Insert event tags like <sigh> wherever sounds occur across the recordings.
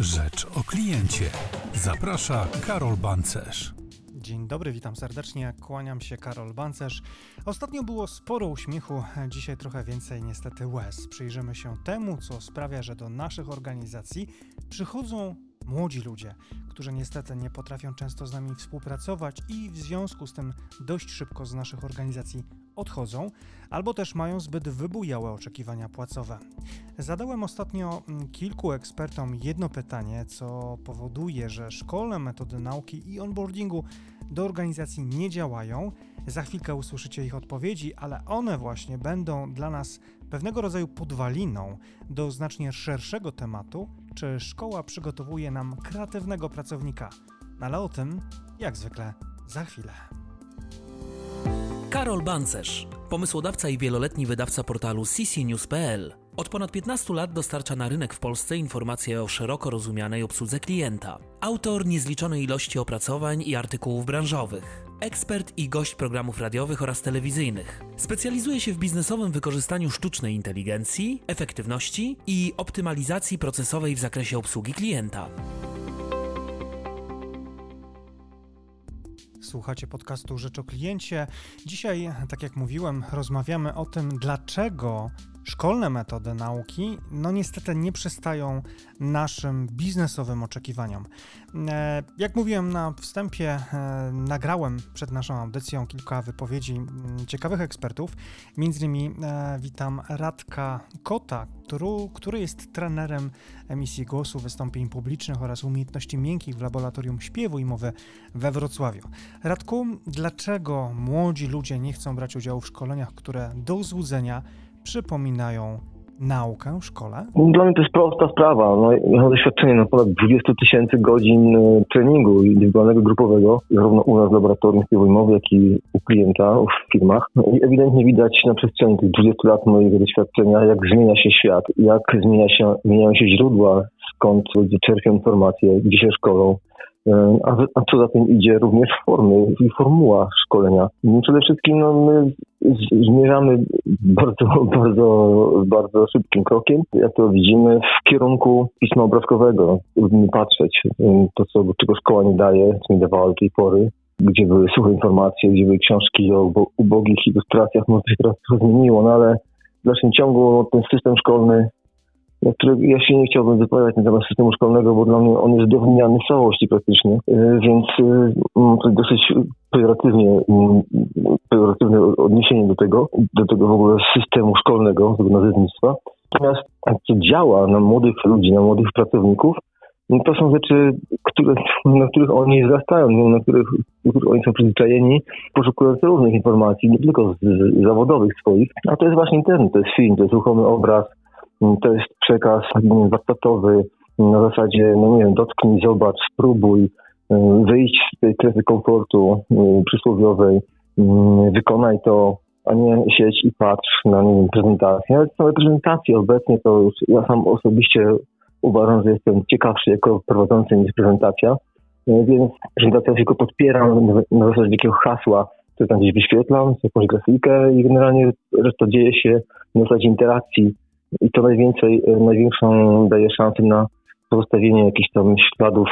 Rzecz o kliencie. Zaprasza Karol Bancerz. Dzień dobry, witam serdecznie. Kłaniam się, Karol Bancerz. Ostatnio było sporo uśmiechu, dzisiaj trochę więcej niestety łez. Przyjrzymy się temu, co sprawia, że do naszych organizacji przychodzą młodzi ludzie, którzy niestety nie potrafią często z nami współpracować i w związku z tym dość szybko z naszych organizacji odchodzą, albo też mają zbyt wybujałe oczekiwania płacowe. Zadałem ostatnio mm, kilku ekspertom jedno pytanie, co powoduje, że szkolne metody nauki i onboardingu do organizacji nie działają. Za chwilkę usłyszycie ich odpowiedzi, ale one właśnie będą dla nas pewnego rodzaju podwaliną do znacznie szerszego tematu, czy szkoła przygotowuje nam kreatywnego pracownika. Ale o tym, jak zwykle, za chwilę. Karol Bancerz, pomysłodawca i wieloletni wydawca portalu ccnews.pl. Od ponad 15 lat dostarcza na rynek w Polsce informacje o szeroko rozumianej obsłudze klienta. Autor niezliczonej ilości opracowań i artykułów branżowych. Ekspert i gość programów radiowych oraz telewizyjnych. Specjalizuje się w biznesowym wykorzystaniu sztucznej inteligencji, efektywności i optymalizacji procesowej w zakresie obsługi klienta. Słuchacie podcastu Rzecz o Kliencie. Dzisiaj, tak jak mówiłem, rozmawiamy o tym, dlaczego szkolne metody nauki, no niestety nie przystają naszym biznesowym oczekiwaniom. E, jak mówiłem na wstępie, e, nagrałem przed naszą audycją kilka wypowiedzi ciekawych ekspertów. Między innymi e, witam Radka Kota, który, który jest trenerem emisji głosu, wystąpień publicznych oraz umiejętności miękkich w laboratorium śpiewu i mowy we Wrocławiu. Radku, dlaczego młodzi ludzie nie chcą brać udziału w szkoleniach, które do złudzenia przypominają naukę w szkole? Dla mnie to jest prosta sprawa. No, ja mam doświadczenie na ponad 20 tysięcy godzin e, treningu indywidualnego, grupowego, zarówno u nas w laboratorium śpiewu jak i u klienta w firmach. No, I ewidentnie widać na przestrzeni tych 20 lat mojego doświadczenia, jak zmienia się świat, jak zmienia się, zmieniają się źródła, skąd ludzie czerpią informacje, gdzie się szkolą, a, a co za tym idzie również formy i formuła szkolenia. No, przede wszystkim no, my zmierzamy bardzo, <laughs> bardzo, bardzo szybkim krokiem, jak to widzimy, w kierunku pisma obrazkowego. Lubimy patrzeć, to co, czego szkoła nie daje, co nie dawała do tej pory, gdzie były suche informacje, gdzie były książki o ubogich ilustracjach, może się teraz trochę zmieniło, no ale w dalszym ciągu ten system szkolny na który ja się nie chciałbym wypowiadać na temat systemu szkolnego, bo dla mnie on jest do wymiany w całości praktycznie, e, więc e, to dosyć pejoratywnie, pejoratywne odniesienie do tego, do tego w ogóle systemu szkolnego, tego nazewnictwa. Natomiast co działa na młodych ludzi, na młodych pracowników, no to są rzeczy, które, na których oni wzrastają, na których, których oni są przyzwyczajeni, poszukując różnych informacji, nie tylko z, z zawodowych swoich, a to jest właśnie internet, to jest film, to jest ruchomy obraz, to jest przekaz warsztatowy. Na zasadzie, no nie wiem, dotknij, zobacz, spróbuj, wyjść z tej strefy komfortu przysłowiowej, wykonaj to, a nie siedź i patrz na nie wiem, prezentację. Ale same prezentacje obecnie to już ja sam osobiście uważam, że jestem ciekawszy jako prowadzący niż prezentacja, więc prezentacja tylko podpieram na zasadzie takiego hasła, które tam gdzieś wyświetlam, jakąś grafikę i generalnie reszta dzieje się na zasadzie interakcji i to najwięcej, e, największą daje szansę na pozostawienie jakichś tam śladów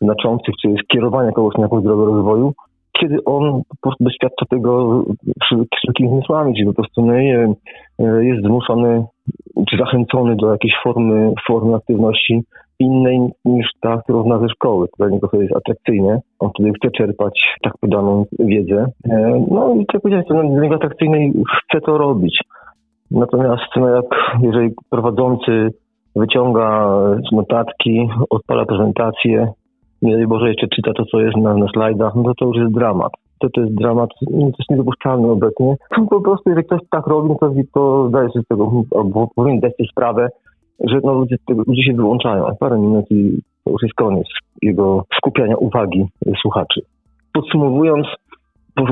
znaczących, czy skierowania kogoś na jakąś drogę rozwoju, kiedy on po prostu doświadcza tego wszelkimi zmysłami, czyli po prostu, no nie wiem, e, jest zmuszony, czy zachęcony do jakiejś formy, formy aktywności innej niż ta, którą zna ze szkoły. To dla niego to jest atrakcyjne. On wtedy chce czerpać tak podaną wiedzę. E, no i tak powiedziałem, to dla niego atrakcyjne i chce to robić. Natomiast no jak jeżeli prowadzący wyciąga notatki, odpala prezentację, nie daj Boże jeszcze czyta to, co jest na, na slajdach, no to to już jest dramat. To, to jest dramat, no to jest niedopuszczalne obecnie. Po prostu, jeżeli ktoś tak robi, no to, to zdaje sobie z tego, albo powinien dać sobie sprawę, że no, ludzie, ludzie się wyłączają. Parę minut i to już jest koniec jego skupiania uwagi słuchaczy. Podsumowując,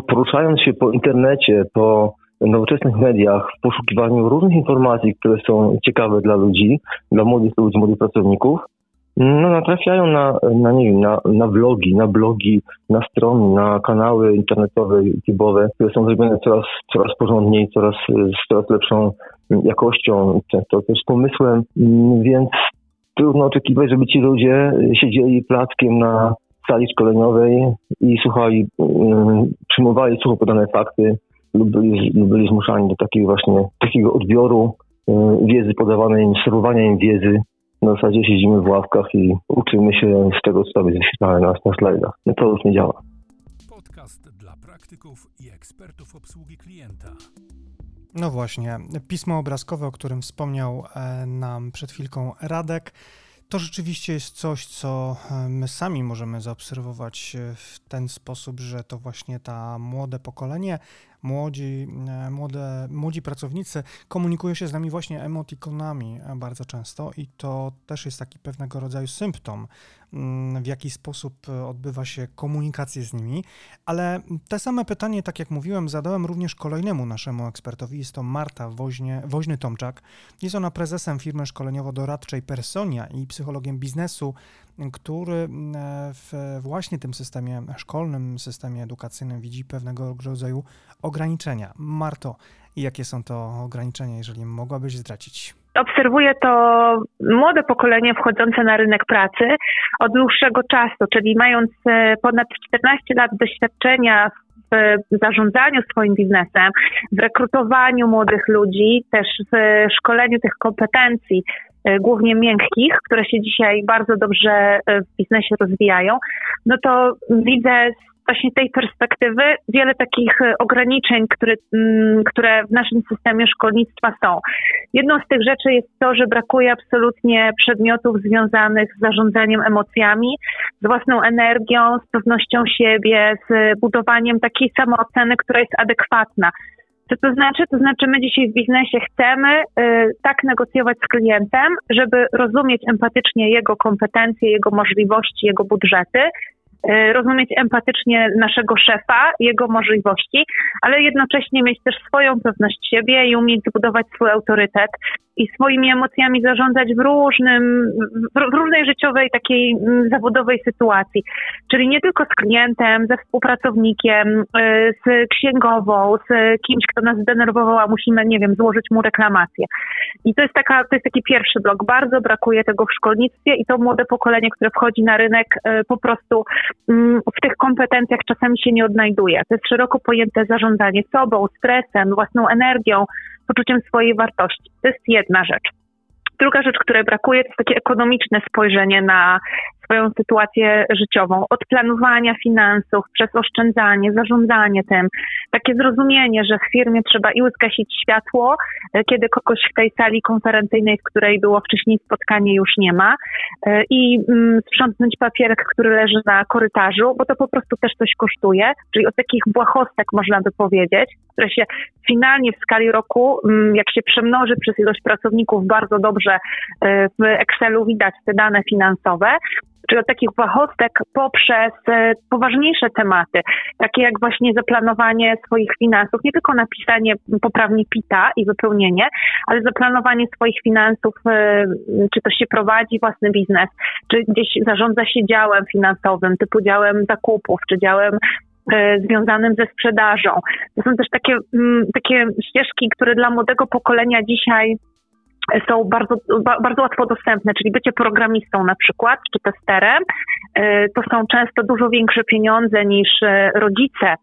poruszając się po internecie, po nowoczesnych mediach w poszukiwaniu różnych informacji, które są ciekawe dla ludzi, dla młodych ludzi, młodych pracowników, no, natrafiają na, na, nie wiem, na, na vlogi, na blogi, na strony, na kanały internetowe, YouTube'owe, które są zrobione coraz, coraz porządniej, coraz, z coraz lepszą jakością, często też pomysłem, więc trudno oczekiwać, żeby ci ludzie siedzieli plackiem na sali szkoleniowej i słuchali, przyjmowali sucho podane fakty lub byli, lub byli zmuszani do takiego właśnie takiego odbioru wiedzy podawanej im, serwowania im wiedzy. Na zasadzie siedzimy w ławkach i uczymy się z tego, co tam jest wyświetlane na, na slajdach. No to już nie działa. Podcast dla praktyków i ekspertów obsługi klienta. No właśnie, pismo obrazkowe, o którym wspomniał e, nam przed chwilką Radek, to rzeczywiście jest coś, co e, my sami możemy zaobserwować e, w ten sposób, że to właśnie ta młode pokolenie młodzi, e, młode, młodzi pracownicy komunikują się z nami właśnie emotikonami bardzo często i to też jest taki pewnego rodzaju symptom, w jaki sposób e, odbywa się komunikacja z nimi. Ale te same pytanie, tak jak mówiłem, zadałem również kolejnemu naszemu ekspertowi. Jest to Marta Woźnie, Woźny-Tomczak. Jest ona prezesem firmy szkoleniowo-doradczej Personia i psychologiem biznesu który mm, w właśnie tym systemie szkolnym, systemie edukacyjnym widzi pewnego rodzaju ograniczenia. Marto, jakie są to ograniczenia, jeżeli mogłabyś zdradzić? Obserwuję to młode pokolenie wchodzące na rynek pracy od dłuższego czasu, czyli mając e, ponad 14 lat doświadczenia w zarządzaniu swoim biznesem, w rekrutowaniu młodych ludzi, też w szkoleniu tych kompetencji, E, głównie miękkich, które się dzisiaj bardzo dobrze e, w biznesie rozwijają, no to widzę właśnie tej perspektywy wiele takich e, ograniczeń, które, mm, które w naszym systemie szkolnictwa są. Jedną z tych rzeczy jest to, że brakuje absolutnie przedmiotów związanych z zarządzaniem emocjami, z własną energią, z pewnością siebie, z budowaniem takiej samooceny, która jest adekwatna co to znaczy? To znaczy, my dzisiaj w biznesie chcemy y, tak negocjować z klientem, żeby rozumieć empatycznie jego kompetencje, jego możliwości, jego budżety, rozumieć empatycznie naszego szefa, jego możliwości, ale jednocześnie mieć też swoją pewność siebie i umieć zbudować swój autorytet i swoimi emocjami zarządzać w różnym, w różnej życiowej takiej mm, zawodowej sytuacji. Czyli nie tylko z klientem, ze współpracownikiem, y, z księgową, z kimś, kto nas zdenerwował, a musimy, nie wiem, złożyć mu reklamację. I to jest taka, to jest taki pierwszy blok. Bardzo brakuje tego w szkolnictwie i to młode pokolenie, które wchodzi na rynek, y, po prostu mm, w tych kompetencjach czasami się nie odnajduje. To jest szeroko pojęte zarządzanie sobą, stresem, własną energią, poczuciem swojej wartości. To jest jedna rzecz. Druga rzecz, której brakuje, to takie ekonomiczne spojrzenie na swoją sytuację życiową, od planowania finansów, przez oszczędzanie, zarządzanie tym, takie zrozumienie, że w firmie trzeba i zgasić światło, e, kiedy kogoś w tej sali konferencyjnej, w której było wcześniej spotkanie, już nie ma, e, i mm, sprzątnąć papierek, który leży na korytarzu, bo to po prostu też coś kosztuje, czyli od takich błahostek można by powiedzieć, które się finalnie w skali roku, mm, jak się przemnoży przez ilość pracowników, bardzo dobrze e, w Excelu widać te dane finansowe, czyli od takich błahostek poprzez e, poważniejsze tematy, takie jak właśnie zaplanowanie swoich finansów, nie tylko napisanie poprawnie PITA i wypełnienie, ale zaplanowanie swoich finansów, e, czy to się prowadzi własny biznes, czy gdzieś zarządza się działem finansowym, typu działem zakupów, czy działem e, związanym ze sprzedażą. To są też takie, mm, takie ścieżki, które dla młodego pokolenia dzisiaj są bardzo, bardzo łatwo dostępne, czyli bycie programistą na przykład, czy testerem, e, to są często dużo większe pieniądze niż e, rodzice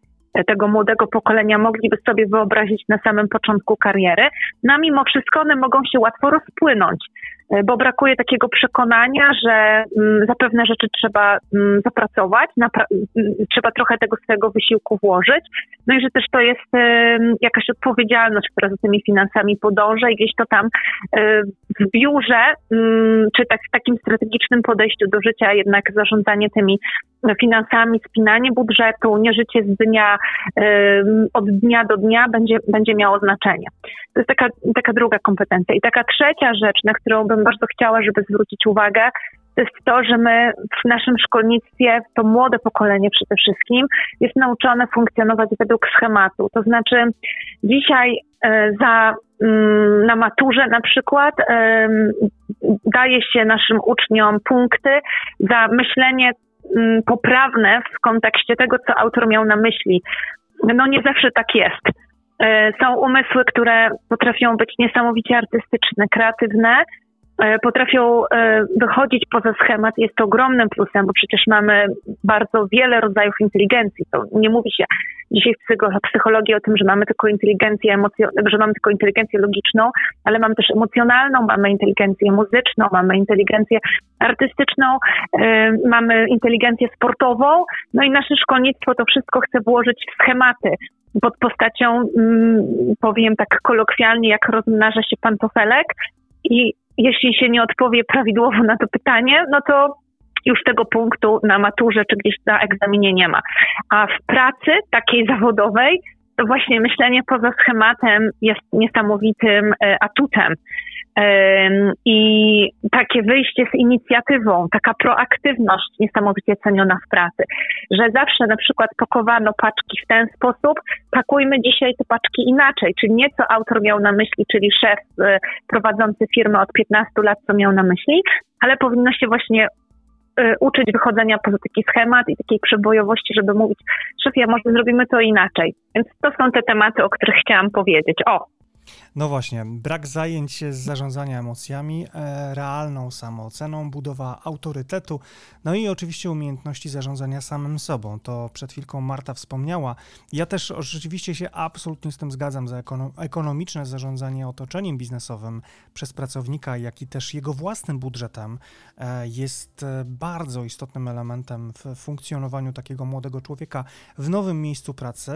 tego młodego pokolenia mogliby sobie wyobrazić na samym początku kariery, no mimo wszystko one mogą się łatwo rozpłynąć. E, bo brakuje takiego przekonania, że mm, za pewne rzeczy trzeba mm, zapracować, mm, trzeba trochę tego swojego wysiłku włożyć, no i że też to jest jakaś odpowiedzialność, która za tymi finansami podąża i gdzieś to tam e, w biurze, czy tak w takim strategicznym podejściu do życia jednak zarządzanie tymi finansami, spinanie budżetu, nie życie z dnia, od dnia do dnia będzie, będzie miało znaczenie. To jest taka, taka druga kompetencja. I taka trzecia rzecz, na którą bym bardzo chciała, żeby zwrócić uwagę, to jest to, że my w naszym szkolnictwie, to młode pokolenie przede wszystkim, jest nauczone funkcjonować według schematu. To znaczy, dzisiaj e, za, mm, na maturze na przykład daje się naszym uczniom punkty za myślenie mm, poprawne w kontekście tego, co autor miał na myśli. No nie zawsze tak jest. E, są umysły, które potrafią być niesamowicie artystyczne, kreatywne, e, potrafią e, wychodzić poza schemat, jest to ogromnym plusem, bo przecież mamy bardzo wiele rodzajów inteligencji. To nie mówi się dzisiaj w psychologii o tym, że mamy tylko inteligencję emocjonalną, że mamy tylko inteligencję logiczną, ale mamy też emocjonalną, mamy inteligencję muzyczną, mamy inteligencję artystyczną, mamy inteligencję sportową, no i nasze szkolnictwo to wszystko chce włożyć w schematy, pod postacią, mm, powiem tak kolokwialnie, jak rozmnaża się pantofelek i jeśli się nie odpowie prawidłowo na to pytanie, no to już tego punktu na maturze czy gdzieś na egzaminie nie ma. A w pracy takiej zawodowej to właśnie myślenie poza schematem jest niesamowitym e, atutem. I takie wyjście z inicjatywą, taka proaktywność niesamowicie ceniona w pracy, że zawsze na przykład pakowano paczki w ten sposób, pakujmy dzisiaj te paczki inaczej, czyli nie co autor miał na myśli, czyli szef e, prowadzący firmę od 15 lat, co miał na myśli, ale powinno się właśnie e, uczyć wychodzenia poza taki schemat i takiej przebojowości, żeby mówić, szefie, może zrobimy to inaczej. Więc to są te tematy, o których chciałam powiedzieć. O, no właśnie, brak zajęć z zarządzania emocjami, e, realną samooceną, budowa autorytetu, no i oczywiście umiejętności zarządzania samym sobą. To przed chwilką Marta wspomniała. Ja też rzeczywiście się absolutnie z tym zgadzam, za ekonomiczne zarządzanie otoczeniem biznesowym przez pracownika, jak i też jego własnym budżetem e, jest e, bardzo istotnym elementem w funkcjonowaniu takiego młodego człowieka w nowym miejscu pracy,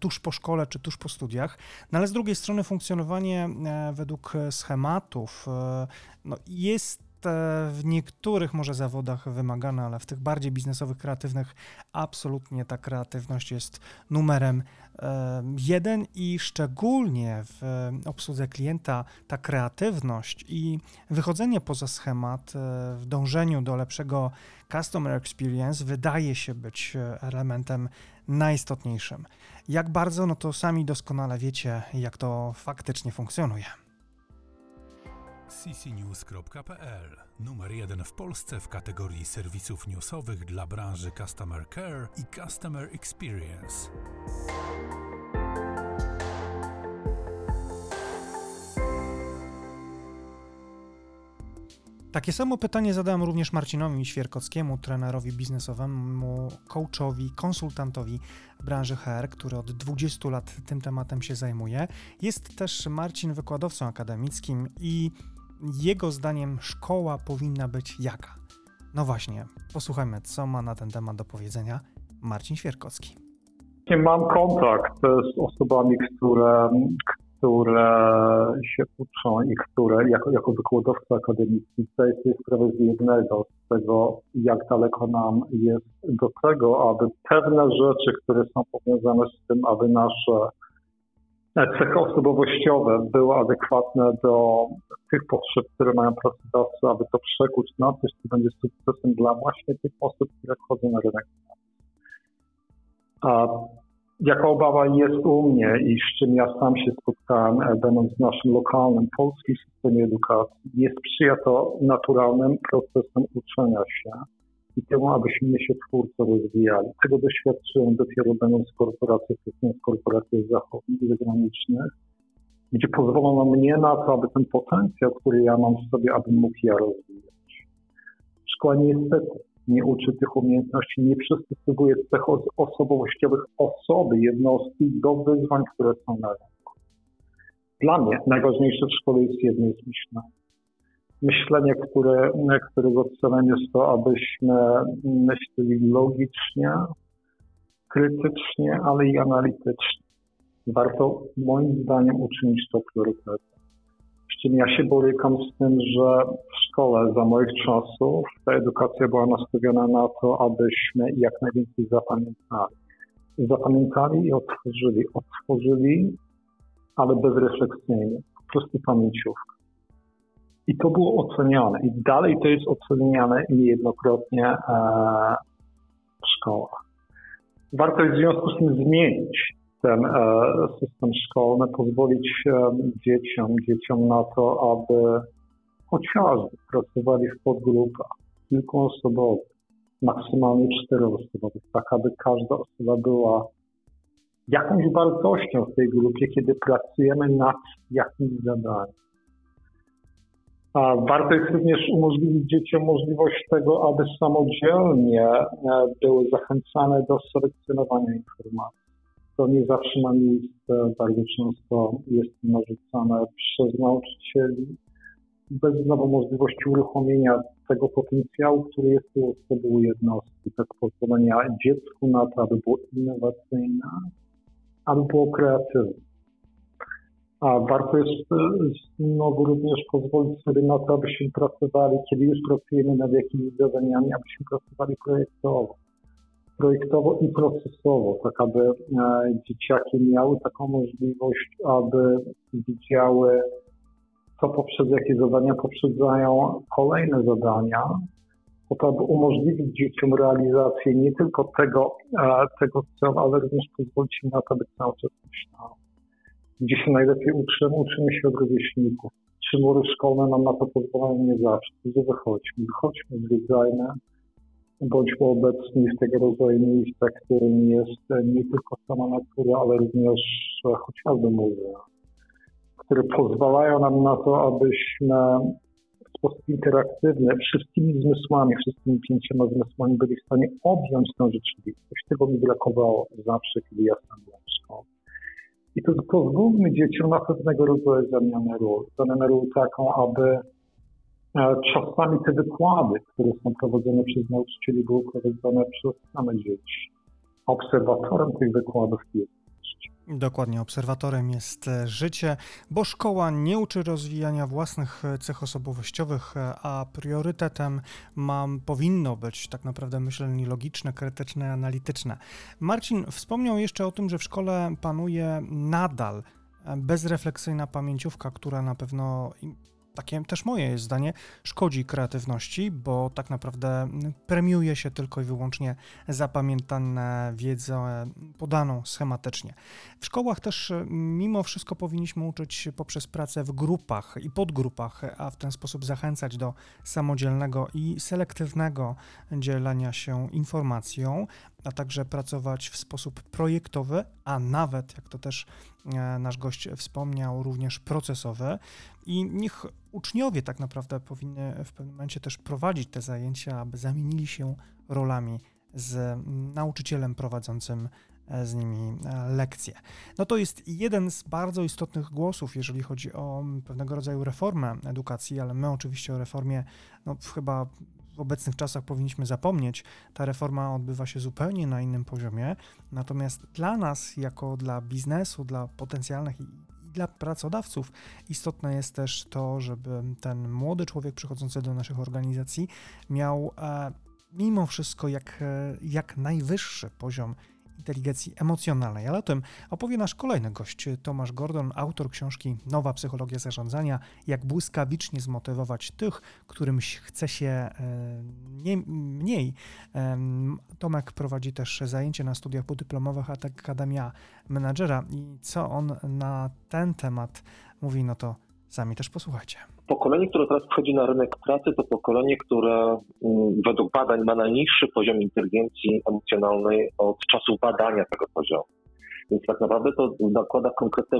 tuż po szkole czy tuż po studiach, no ale z drugiej strony funkcjonowanie funkcjonowanie e, według schematów e, no, jest e, w niektórych może zawodach wymagane, ale w tych bardziej biznesowych, kreatywnych absolutnie ta kreatywność jest numerem jeden i szczególnie w obsłudze klienta ta kreatywność i wychodzenie poza schemat w dążeniu do lepszego customer experience wydaje się być elementem najistotniejszym. Jak bardzo, no to sami doskonale wiecie, jak to faktycznie funkcjonuje. ccnews.pl Numer jeden w Polsce w kategorii serwisów newsowych dla branży Customer Care i Customer Experience. Takie samo pytanie zadałem również Marcinowi Świerkowskiemu, trenerowi biznesowemu, coachowi, konsultantowi branży HR, który od 20 lat tym tematem się zajmuje. Jest też Marcin wykładowcą akademickim i jego zdaniem szkoła powinna być jaka? No właśnie, posłuchajmy, co ma na ten temat do powiedzenia Marcin Świerkowski. Mam kontakt z osobami, które, które się uczą i które jako, jako wykładowca akademicki zdaję sobie sprawę z jednego, z tego, jak daleko nam jest do tego, aby pewne rzeczy, które są powiązane z tym, aby nasze cechy osobowościowe były adekwatne do tych potrzeb, które mają pracodawcy, aby to przekuć na coś, co będzie sukcesem dla właśnie tych osób, które wchodzą na rynek. A Jaka obawa jest u mnie i z czym ja sam się spotkałem, e, będąc w naszym lokalnym polskim systemie edukacji, nie sprzyja to naturalnym procesem uczenia się i temu, abyśmy się twórco rozwijali. Tego doświadczyłem dopiero będąc w korporacjach, w korporacjach zachodnich, zagranicznych, gdzie pozwolono mnie na to, aby ten potencjał, który ja mam w sobie, abym mógł ja rozwijać. Szkoła niestety nie uczy tych umiejętności, nie przystosowuje cech osobowościowych osoby, jednostki do wyzwań, które są na rynku. Dla mnie najważniejsze w szkole jest jedno jest myślenie. Myślenie, które, którego celem jest to, abyśmy myśleli logicznie, krytycznie, ale i analitycznie. Warto moim zdaniem uczynić to priorytetem. Czym ja się borykam z tym, że w szkole za moich czasów ta edukacja była nastawiona na to, abyśmy jak najwięcej zapamiętali. Zapamiętali i otworzyli. Otworzyli, ale bezrefleksyjnie. Po prostu pamięciówka. I to było oceniane. I dalej to jest oceniane niejednokrotnie e, w szkołach. Warto jest w związku z tym zmienić ten e, system szkolny, pozwolić e, dzieciom, dzieciom na to, aby chociażby pracowali w podgrupach kilkuosobowych, maksymalnie czteroosobowych, tak aby każda osoba była jakąś wartością w tej grupie, kiedy pracujemy nad jakimś zadaniem. A warto jest również umożliwić dzieciom możliwość tego, aby samodzielnie e, były zachęcane do selekcjonowania informacji. To nie zawsze ma miejsce, bardzo często jest narzucane przez nauczycieli, bez znowu możliwości uruchomienia tego potencjału, który jest u osoby u jednostki, tak pozwolenia dziecku na to, aby było innowacyjne, aby było kreatywne. A warto jest e, znowu również pozwolić sobie na to, abyśmy pracowali, kiedy już pracujemy nad jakimiś zadaniami, abyśmy pracowali projektowo. Projektowo i procesowo, tak aby e, dzieciaki miały taką możliwość, aby widziały, co poprzez jakie zadania poprzedzają kolejne zadania, po to, aby umożliwić dzieciom realizację nie tylko tego, e, tego celu, ale również pozwolić im na to, aby cały czas myślały gdzie się najlepiej uczymy, uczymy się od rówieśników. Trzy mury szkolne nam na to pozwalają nie zawsze. Gdzie wychodźmy? Wychodźmy, zwiedzajmy, bądźmy obecni w tego rodzaju miejscach, którym jest nie tylko sama natura, ale również chociażby muzea, które pozwalają nam na to, abyśmy w sposób interaktywny wszystkimi zmysłami, wszystkimi pięcioma zmysłami byli w stanie objąć tę rzeczywistość. Tego mi brakowało zawsze, kiedy ja sam byłem w szkole. I to pozwólmy dzieciom na pewnego rodzaju zamianę ról. Zamianę ról taką, aby e, czasami te wykłady, które są prowadzone przez nauczycieli, były prowadzone przez same dzieci. Obserwatorem tych wykładów jest Dokładnie, obserwatorem jest e, życie, bo szkoła nie uczy rozwijania własnych e, cech osobowościowych, e, a priorytetem mam, powinno być tak naprawdę myślenie logiczne, krytyczne, analityczne. Marcin wspomniał jeszcze o tym, że w szkole panuje nadal bezrefleksyjna pamięciówka, która na pewno takie też moje jest zdanie, szkodzi kreatywności, bo tak naprawdę premiuje się tylko i wyłącznie zapamiętane wiedzę podaną schematycznie. W szkołach też mimo wszystko powinniśmy uczyć poprzez pracę w grupach i podgrupach, a w ten sposób zachęcać do samodzielnego i selektywnego dzielenia się informacją, a także pracować w sposób projektowy, a nawet, jak to też e, nasz gość wspomniał, również procesowy. I niech uczniowie tak naprawdę powinny w pewnym momencie też prowadzić te zajęcia, aby zamienili się rolami z nauczycielem prowadzącym e, z nimi e, lekcje. No to jest jeden z bardzo istotnych głosów, jeżeli chodzi o pewnego rodzaju reformę edukacji, ale my oczywiście o reformie no, chyba w obecnych czasach powinniśmy zapomnieć. Ta reforma odbywa się zupełnie na innym poziomie. Natomiast dla nas, jako dla biznesu, dla potencjalnych i dla pracodawców istotne jest też to, żeby ten młody człowiek przychodzący do naszych organizacji miał e, mimo wszystko jak, e, jak najwyższy poziom inteligencji emocjonalnej. Ale o tym opowie nasz kolejny gość, Tomasz Gordon, autor książki Nowa psychologia zarządzania, jak błyskawicznie zmotywować tych, którym chce się e, nie, mniej. Tomek prowadzi też zajęcie na studiach podyplomowych Akademia Menadżera i co on na ten temat mówi, no to sami też posłuchajcie. Pokolenie, które teraz wchodzi na rynek pracy, to pokolenie, które mm, według badań ma najniższy poziom inteligencji emocjonalnej od czasu badania tego poziomu. Więc tak naprawdę to nakłada konkretne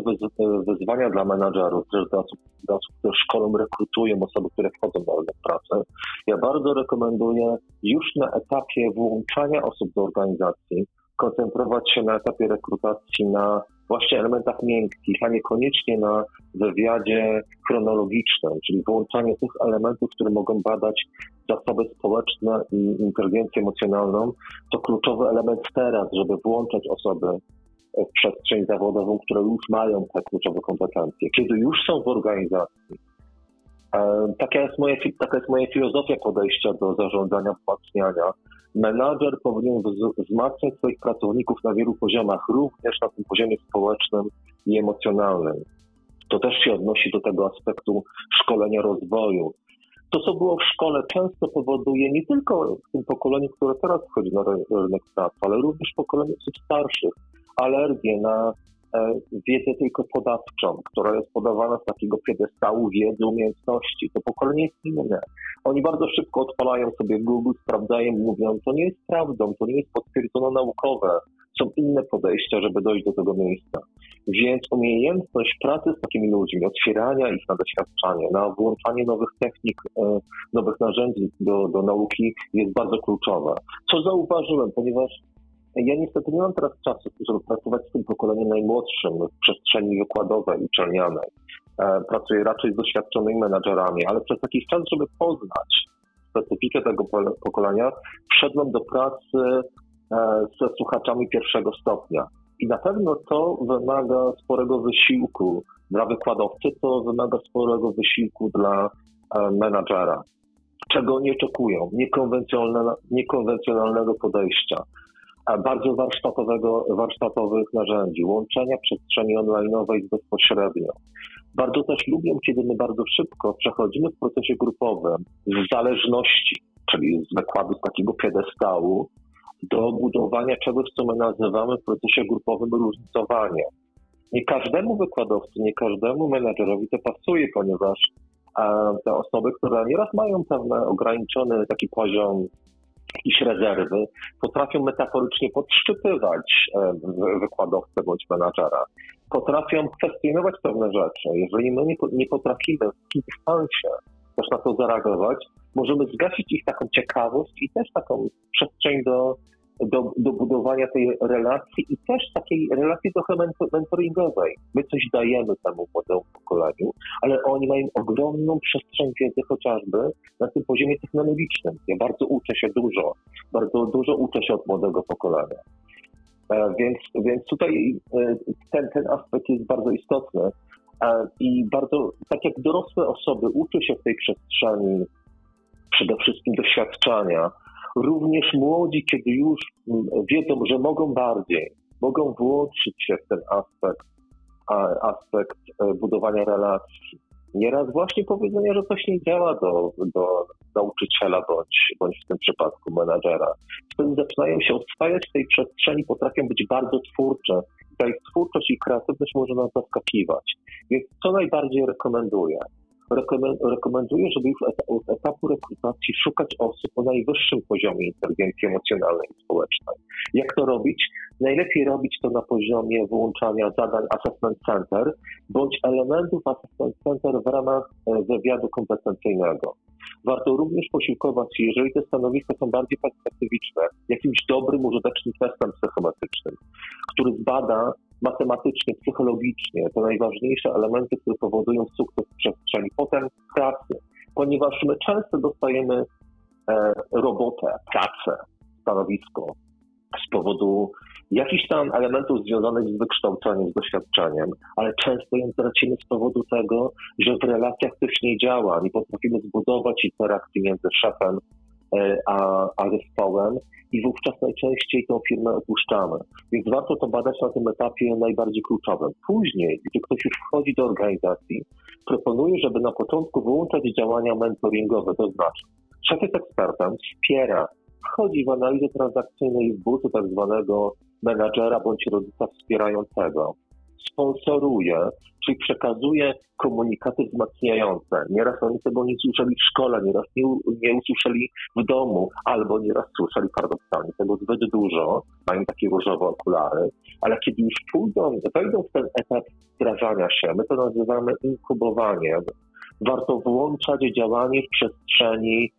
wyzwania dla menadżerów, dla osób, dla osób, które szkolą, rekrutują osoby, które wchodzą na rynek pracy. Ja bardzo rekomenduję już na etapie włączania osób do organizacji koncentrować się na etapie rekrutacji na właśnie elementach miękkich, a niekoniecznie na wywiadzie chronologicznym, czyli wyłączanie tych elementów, które mogą badać zasoby społeczne i inteligencję emocjonalną, to kluczowy element teraz, żeby włączać osoby w przestrzeń zawodową, które już mają te kluczowe kompetencje. Kiedy już są w organizacji, e, taka jest, moja, taka jest moja filozofia podejścia do zarządzania, wzmacniania, menadżer powinien wzmacniać swoich pracowników na wielu poziomach, również na tym poziomie społecznym i emocjonalnym. To też się odnosi do tego aspektu szkolenia rozwoju. To, co było w szkole, często powoduje nie tylko w tym pokoleniu, które teraz wchodzi na rynek pracy, ale również pokoleniu osób starszych, alergię na wiedzę tylko podawczą, która jest podawana z takiego piedestału wiedzy, umiejętności. To pokolenie jest inne. Oni bardzo szybko odpalają sobie Google, sprawdzają, mówią, to nie jest prawdą, to nie jest potwierdzone naukowe. są inne podejścia, żeby dojść do tego miejsca. Więc umiejętność pracy z takimi ludźmi, otwierania ich na doświadczanie, na włączanie nowych technik, e, nowych narzędzi do, do nauki jest bardzo kluczowe. Co zauważyłem, ponieważ ja niestety nie mam teraz czasu, żeby pracować z tym pokoleniem najmłodszym w przestrzeni wykładowej, uczelnianej. E, pracuję raczej z doświadczonymi menadżerami, ale przez jakiś czas, żeby poznać specyfikę tego pokolenia, wszedłem do pracy e, ze słuchaczami pierwszego stopnia. I na pewno to wymaga sporego wysiłku dla wykładowcy, to wymaga sporego wysiłku dla e, menadżera. Czego nie oczekują? Niekonwencjonalnego podejścia bardzo warsztatowego, warsztatowych narzędzi, łączenia przestrzeni online'owej bezpośrednio. Bardzo też lubię, kiedy my bardzo szybko przechodzimy w procesie grupowym z zależności, czyli z wykładu z takiego piedestału, do budowania czegoś, co my nazywamy w procesie grupowym różnicowanie. Nie każdemu wykładowcy, nie każdemu menedżerowi to pasuje, ponieważ te osoby, które nieraz mają pewne ograniczony taki poziom jakieś rezerwy, potrafią metaforycznie podszczypywać e, wykładowcę bądź menadżera. Potrafią kwestionować pewne rzeczy. Jeżeli my nie potrafimy w tym instancie też na to zareagować, możemy zgasić ich taką ciekawość i też taką przestrzeń do do, do budowania tej relacji i też takiej relacji trochę mentoringowej. My coś dajemy temu młodemu pokoleniu, ale oni mają ogromną przestrzeń wiedzy chociażby na tym poziomie technologicznym. Ja bardzo uczę się dużo, bardzo dużo uczę się od młodego pokolenia. E, więc, więc tutaj e, ten, ten aspekt jest bardzo istotny. E, I bardzo, tak jak dorosłe osoby uczą się w tej przestrzeni przede wszystkim doświadczenia, również młodzi, kiedy już mm, wiedzą, że mogą bardziej, mogą włączyć się w ten aspekt, aspekt e, budowania relacji. Nieraz właśnie powiedzenie, że coś nie działa do, do nauczyciela bądź, bądź w tym przypadku menadżera. Wtedy zaczynają się oswajać w tej przestrzeni, potrafią być bardzo twórcze. Ta ich twórczość i kreatywność może nas zaskakiwać. Więc co najbardziej rekomenduję? Rekomenduję, żeby już od etapu rekrutacji szukać osób o najwyższym poziomie inteligencji emocjonalnej i społecznej. Jak to robić? Najlepiej robić to na poziomie wyłączania zadań Assessment Center bądź elementów Assessment Center w ramach e, wywiadu kompetencyjnego. Warto również posiłkować się, jeżeli te stanowiska są bardziej perspektywiczne, jakimś dobrym, użytecznym testem psychometrycznym, który zbada matematycznie, psychologicznie te najważniejsze elementy, które powodują sukces w przestrzeni, potem pracy, ponieważ my często dostajemy e, robotę, pracę, stanowisko z powodu jakichś tam elementów związanych z wykształceniem, z doświadczeniem, ale często ją tracimy z powodu tego, że w relacjach coś nie działa, nie potrafimy zbudować interakcji między szefem a, a zespołem i wówczas najczęściej tą firmę opuszczamy. Więc warto to badać na tym etapie najbardziej kluczowym. Później, gdy ktoś już wchodzi do organizacji, proponuję, żeby na początku wyłączać działania mentoringowe, to znaczy szef jest ekspertem, wspiera, wchodzi w analizę transakcyjną i w buty tak zwanego menadżera bądź rodzica wspierającego sponsoruje, czyli przekazuje komunikaty wzmacniające. Nieraz oni tego nie słyszeli w szkole, nieraz nie, nie usłyszeli w domu, albo nieraz słyszeli paradoksalnie tego zbyt dużo, mają takie różowe okulary, ale kiedy już pójdą, wejdą w ten etap wdrażania się, my to nazywamy inkubowaniem, warto włączać działanie w przestrzeni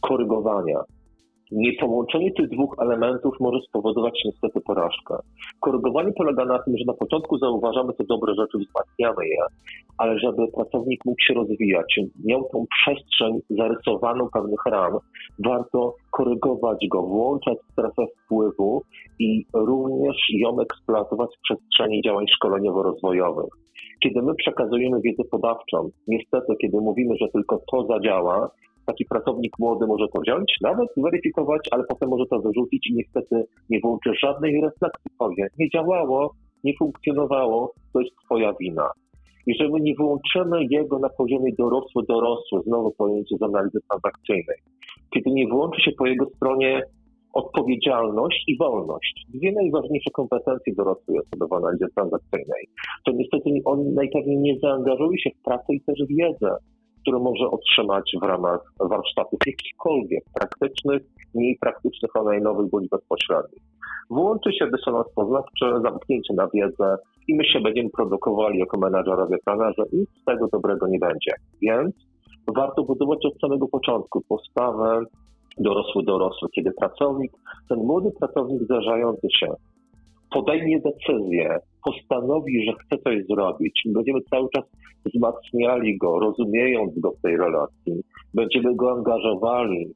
korygowania. Niepołączenie tych dwóch elementów może spowodować niestety porażkę. Korygowanie polega na tym, że na początku zauważamy te dobre rzeczy, wzmacniamy je, ale żeby pracownik mógł się rozwijać, miał tą przestrzeń zarysowaną pewnych ram, warto korygować go, włączać strefę wpływu i również ją eksploatować w przestrzeni działań szkoleniowo-rozwojowych. Kiedy my przekazujemy wiedzę podawczą, niestety, kiedy mówimy, że tylko to zadziała, taki pracownik młody może to wziąć, nawet zweryfikować, ale potem może to wyrzucić i niestety nie włączy żadnej refleksji. Powie, nie działało, nie funkcjonowało, to jest twoja wina. Jeżeli nie wyłączymy jego na poziomie dorosły-dorosły, znowu pojęcie z analizy transakcyjnej, kiedy nie włączy się po jego stronie odpowiedzialność i wolność. Dwie najważniejsze kompetencje dorosłej osoby w analizie transakcyjnej. To niestety on najpewniej nie zaangażuje się w pracę i też wiedzę które może otrzymać w ramach warsztatów jakichkolwiek praktycznych, mniej praktycznych, online'owych bądź bezpośrednich. Włączy się dysonans poznawczy, zamknięcie na wiedzę i my się będziemy produkowali jako menadżerowie, trenerzy i z tego dobrego nie będzie. Więc warto budować od samego początku postawę dorosły, dorosły, kiedy pracownik, ten młody pracownik zdarzający się podejmie decyzję, postanowi, że chce coś zrobić będziemy cały czas wzmacniali go, rozumiejąc go w tej relacji, będziemy go angażowali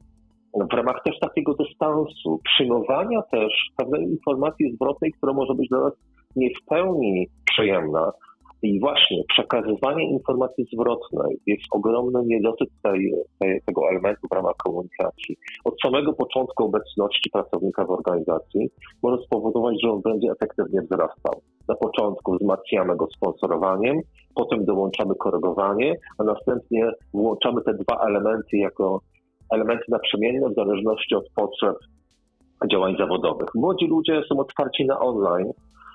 w ramach też takiego dystansu, przyjmowania też pewnej informacji zwrotnej, która może być dla nas nie w pełni przyjemna, i właśnie przekazywanie informacji zwrotnej jest ogromny niedosyt tej, tej, tego elementu w ramach komunikacji. Od samego początku obecności pracownika w organizacji może spowodować, że on będzie efektywnie wzrastał. Na początku wzmacniamy go sponsorowaniem, potem dołączamy korygowanie, a następnie włączamy te dwa elementy jako elementy naprzemienne w zależności od potrzeb działań zawodowych. Młodzi ludzie są otwarci na online,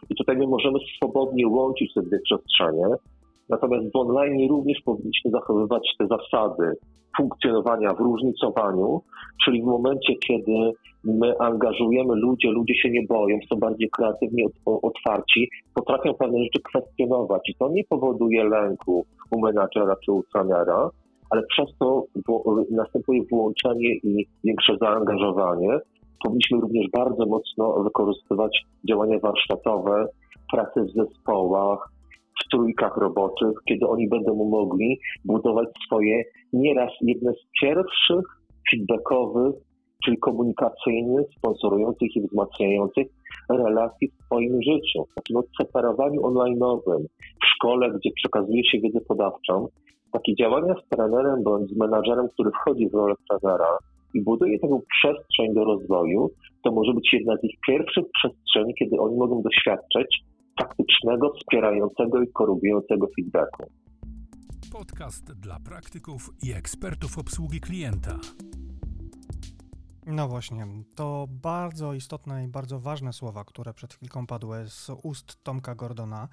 i tutaj my możemy swobodnie łączyć te dwie przestrzenie. Natomiast w online również powinniśmy zachowywać te zasady funkcjonowania w różnicowaniu, czyli w momencie, kiedy my angażujemy ludzie, ludzie się nie boją, są bardziej kreatywnie otwarci, potrafią pewne rzeczy kwestionować i to nie powoduje lęku u menadżera czy u trenera, ale przez to następuje włączenie i większe zaangażowanie, powinniśmy również bardzo mocno wykorzystywać działania warsztatowe, pracę w zespołach, w trójkach roboczych, kiedy oni będą mogli budować swoje nieraz jedne z pierwszych feedbackowych, czyli komunikacyjnych, sponsorujących i wzmacniających relacji w swoim życiu. Takim odseparowaniu online'owym w szkole, gdzie przekazuje się wiedzę podawczą, takie działania z trenerem bądź z menadżerem, który wchodzi w rolę trenera, i buduje taką przestrzeń do rozwoju, to może być jedna z ich pierwszych przestrzeni, kiedy oni mogą doświadczyć faktycznego, wspierającego i korygującego feedbacku. Podcast dla praktyków i ekspertów obsługi klienta. No właśnie, to bardzo istotne i bardzo ważne słowa, które przed chwilką padły z ust Tomka Gordona.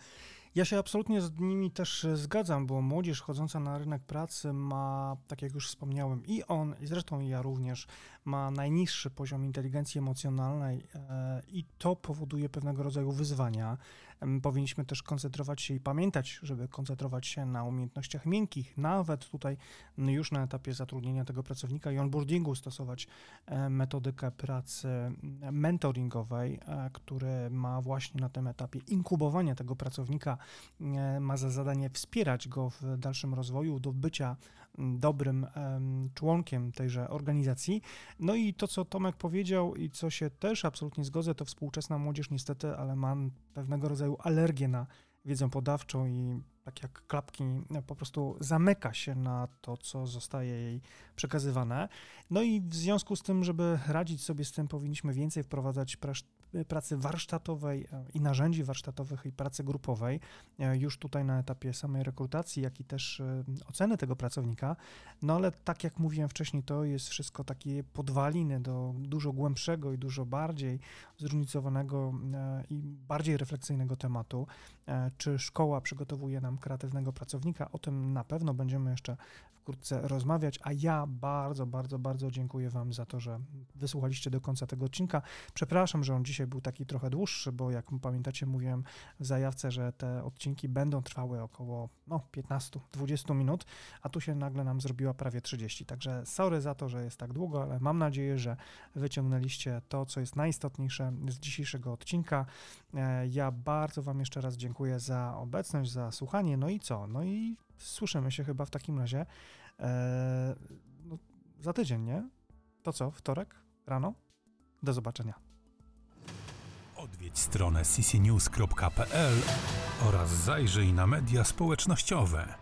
Ja się absolutnie z nimi też zgadzam, bo młodzież chodząca na rynek pracy ma, tak jak już wspomniałem, i on, i zresztą ja również, ma najniższy poziom inteligencji emocjonalnej e, i to powoduje pewnego rodzaju wyzwania. Powinniśmy też koncentrować się i pamiętać, żeby koncentrować się na umiejętnościach miękkich, nawet tutaj już na etapie zatrudnienia tego pracownika i onboardingu stosować e, metodykę pracy mentoringowej, e, który ma właśnie na tym etapie inkubowania tego pracownika, ma za zadanie wspierać go w dalszym rozwoju do bycia dobrym członkiem tejże organizacji. No i to, co Tomek powiedział i co się też absolutnie zgodzę, to współczesna młodzież niestety, ale mam pewnego rodzaju alergię na wiedzę podawczą i tak jak klapki po prostu zamyka się na to, co zostaje jej przekazywane. No i w związku z tym, żeby radzić sobie z tym, powinniśmy więcej wprowadzać pracy warsztatowej e, i narzędzi warsztatowych i pracy grupowej, e, już tutaj na etapie samej rekrutacji, jak i też e, oceny tego pracownika. No ale tak jak mówiłem wcześniej, to jest wszystko takie podwaliny do dużo głębszego i dużo bardziej zróżnicowanego i bardziej refleksyjnego tematu. Czy szkoła przygotowuje nam kreatywnego pracownika? O tym na pewno będziemy jeszcze wkrótce rozmawiać, a ja bardzo, bardzo, bardzo dziękuję Wam za to, że wysłuchaliście do końca tego odcinka. Przepraszam, że on dzisiaj był taki trochę dłuższy, bo jak pamiętacie, mówiłem w zajawce, że te odcinki będą trwały około no, 15-20 minut, a tu się nagle nam zrobiła prawie 30. Także sorry za to, że jest tak długo, ale mam nadzieję, że wyciągnęliście to, co jest najistotniejsze z dzisiejszego odcinka. E, ja bardzo Wam jeszcze raz dziękuję za obecność, za słuchanie. No i co? No i słyszymy się chyba w takim razie e, no, za tydzień, nie? To co, wtorek rano? Do zobaczenia. Odwiedź stronę ccnews.pl oraz zajrzyj na media społecznościowe.